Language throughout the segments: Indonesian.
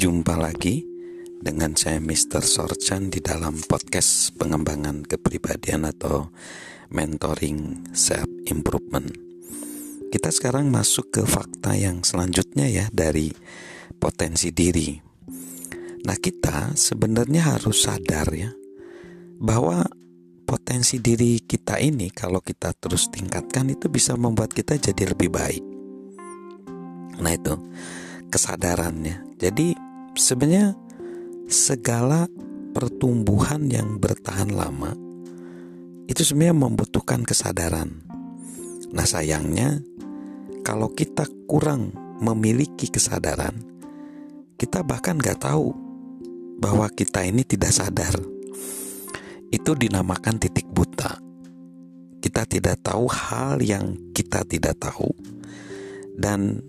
Jumpa lagi dengan saya Mr. Sorchan di dalam podcast pengembangan kepribadian atau mentoring self improvement. Kita sekarang masuk ke fakta yang selanjutnya ya dari potensi diri. Nah, kita sebenarnya harus sadar ya bahwa potensi diri kita ini kalau kita terus tingkatkan itu bisa membuat kita jadi lebih baik. Nah, itu kesadarannya. Jadi sebenarnya segala pertumbuhan yang bertahan lama itu sebenarnya membutuhkan kesadaran. Nah, sayangnya kalau kita kurang memiliki kesadaran, kita bahkan nggak tahu bahwa kita ini tidak sadar itu dinamakan titik buta. Kita tidak tahu hal yang kita tidak tahu dan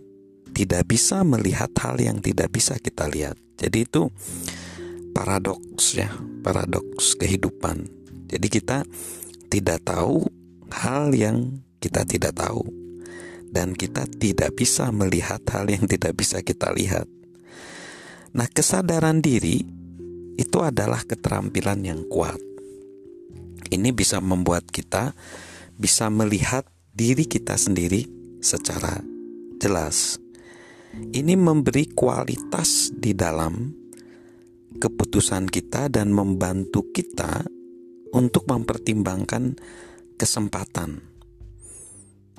tidak bisa melihat hal yang tidak bisa kita lihat. Jadi itu paradoks ya, paradoks kehidupan. Jadi kita tidak tahu hal yang kita tidak tahu dan kita tidak bisa melihat hal yang tidak bisa kita lihat. Nah, kesadaran diri itu adalah keterampilan yang kuat ini bisa membuat kita bisa melihat diri kita sendiri secara jelas. Ini memberi kualitas di dalam keputusan kita dan membantu kita untuk mempertimbangkan kesempatan.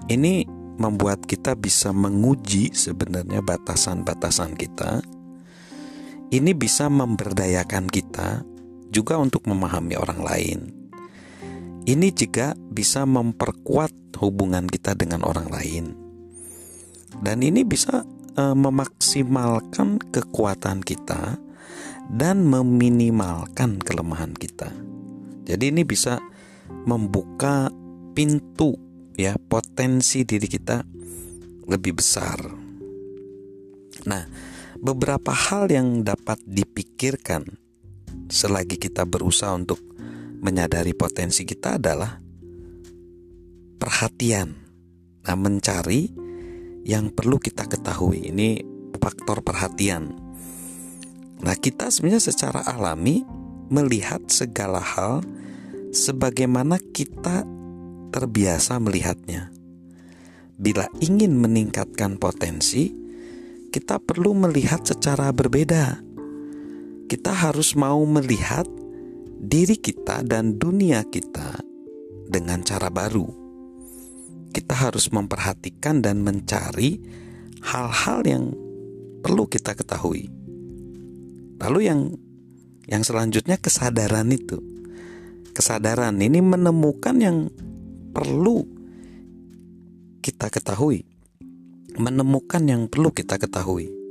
Ini membuat kita bisa menguji sebenarnya batasan-batasan kita. Ini bisa memberdayakan kita juga untuk memahami orang lain ini juga bisa memperkuat hubungan kita dengan orang lain, dan ini bisa e, memaksimalkan kekuatan kita dan meminimalkan kelemahan kita. Jadi, ini bisa membuka pintu, ya, potensi diri kita lebih besar. Nah, beberapa hal yang dapat dipikirkan selagi kita berusaha untuk menyadari potensi kita adalah perhatian. Nah, mencari yang perlu kita ketahui. Ini faktor perhatian. Nah, kita sebenarnya secara alami melihat segala hal sebagaimana kita terbiasa melihatnya. Bila ingin meningkatkan potensi, kita perlu melihat secara berbeda. Kita harus mau melihat diri kita dan dunia kita dengan cara baru. Kita harus memperhatikan dan mencari hal-hal yang perlu kita ketahui. Lalu yang yang selanjutnya kesadaran itu. Kesadaran ini menemukan yang perlu kita ketahui. Menemukan yang perlu kita ketahui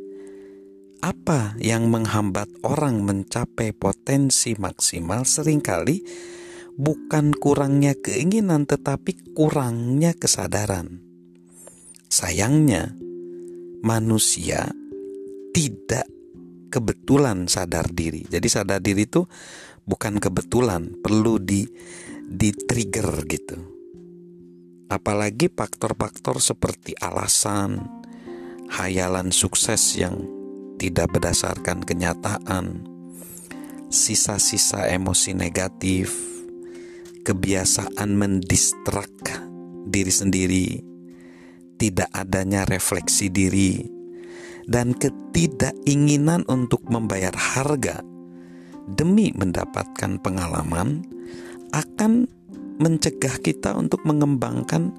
apa yang menghambat orang mencapai potensi maksimal sering kali bukan kurangnya keinginan tetapi kurangnya kesadaran. Sayangnya, manusia tidak kebetulan sadar diri. Jadi sadar diri itu bukan kebetulan, perlu di di trigger gitu. Apalagi faktor-faktor seperti alasan, hayalan sukses yang tidak berdasarkan kenyataan, sisa-sisa emosi negatif, kebiasaan mendistrak diri sendiri, tidak adanya refleksi diri, dan ketidakinginan untuk membayar harga demi mendapatkan pengalaman akan mencegah kita untuk mengembangkan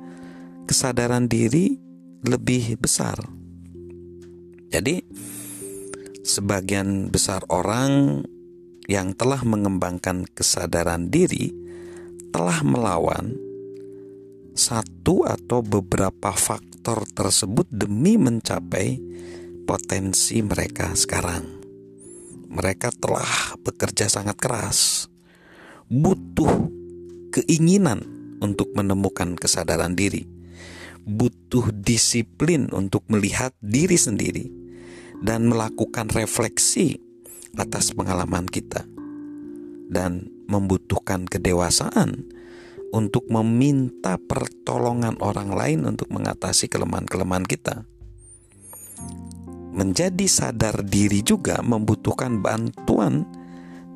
kesadaran diri lebih besar. Jadi, sebagian besar orang yang telah mengembangkan kesadaran diri telah melawan satu atau beberapa faktor tersebut demi mencapai potensi mereka sekarang. Mereka telah bekerja sangat keras, butuh keinginan untuk menemukan kesadaran diri, butuh disiplin untuk melihat diri sendiri dan melakukan refleksi atas pengalaman kita dan membutuhkan kedewasaan untuk meminta pertolongan orang lain untuk mengatasi kelemahan-kelemahan kita. menjadi sadar diri juga membutuhkan bantuan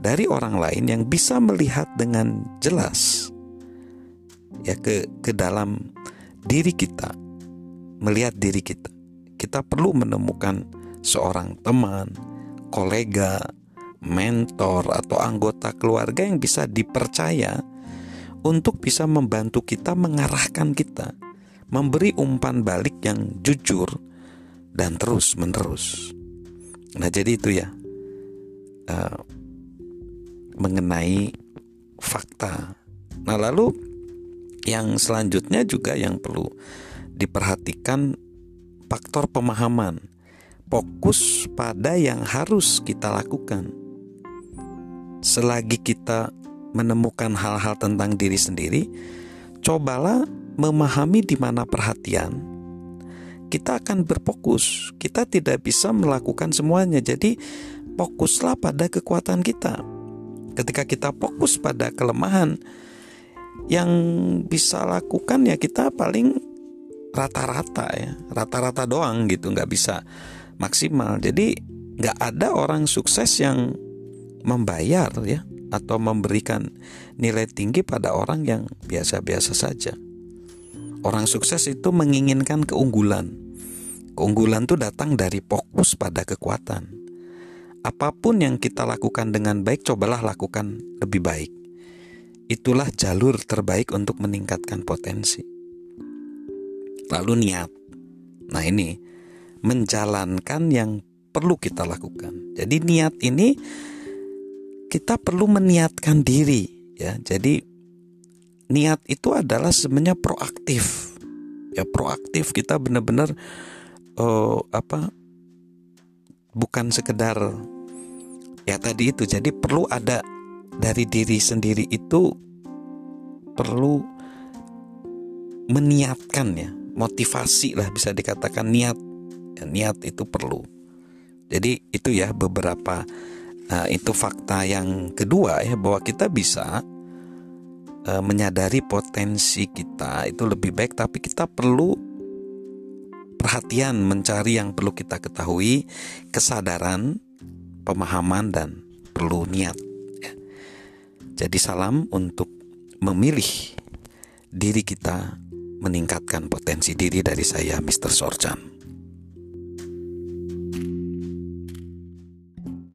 dari orang lain yang bisa melihat dengan jelas ya ke ke dalam diri kita melihat diri kita kita perlu menemukan seorang teman kolega mentor atau anggota keluarga yang bisa dipercaya untuk bisa membantu kita mengarahkan kita memberi umpan balik yang jujur dan terus menerus. Nah jadi itu ya uh, mengenai fakta. Nah lalu yang selanjutnya juga yang perlu diperhatikan faktor pemahaman. Fokus pada yang harus kita lakukan. Selagi kita menemukan hal-hal tentang diri sendiri, cobalah memahami di mana perhatian kita akan berfokus. Kita tidak bisa melakukan semuanya. Jadi, fokuslah pada kekuatan kita. Ketika kita fokus pada kelemahan, yang bisa lakukan ya kita paling rata-rata ya, rata-rata doang gitu, nggak bisa maksimal. Jadi nggak ada orang sukses yang membayar ya atau memberikan nilai tinggi pada orang yang biasa-biasa saja. Orang sukses itu menginginkan keunggulan. Keunggulan itu datang dari fokus pada kekuatan. Apa pun yang kita lakukan dengan baik, cobalah lakukan lebih baik. Itulah jalur terbaik untuk meningkatkan potensi. Lalu niat. Nah, ini menjalankan yang perlu kita lakukan. Jadi niat ini kita perlu meniatkan diri ya. Jadi niat itu adalah sebenarnya proaktif. Ya proaktif kita benar-benar uh, apa bukan sekedar ya tadi itu. Jadi perlu ada dari diri sendiri itu perlu meniatkan ya. Motivasi lah bisa dikatakan niat. Ya, niat itu perlu. Jadi itu ya beberapa uh, itu fakta yang kedua ya bahwa kita bisa e, menyadari potensi kita itu lebih baik tapi kita perlu perhatian mencari yang perlu kita ketahui kesadaran pemahaman dan perlu niat ya. jadi salam untuk memilih diri kita meningkatkan potensi diri dari saya Mr. Sorjan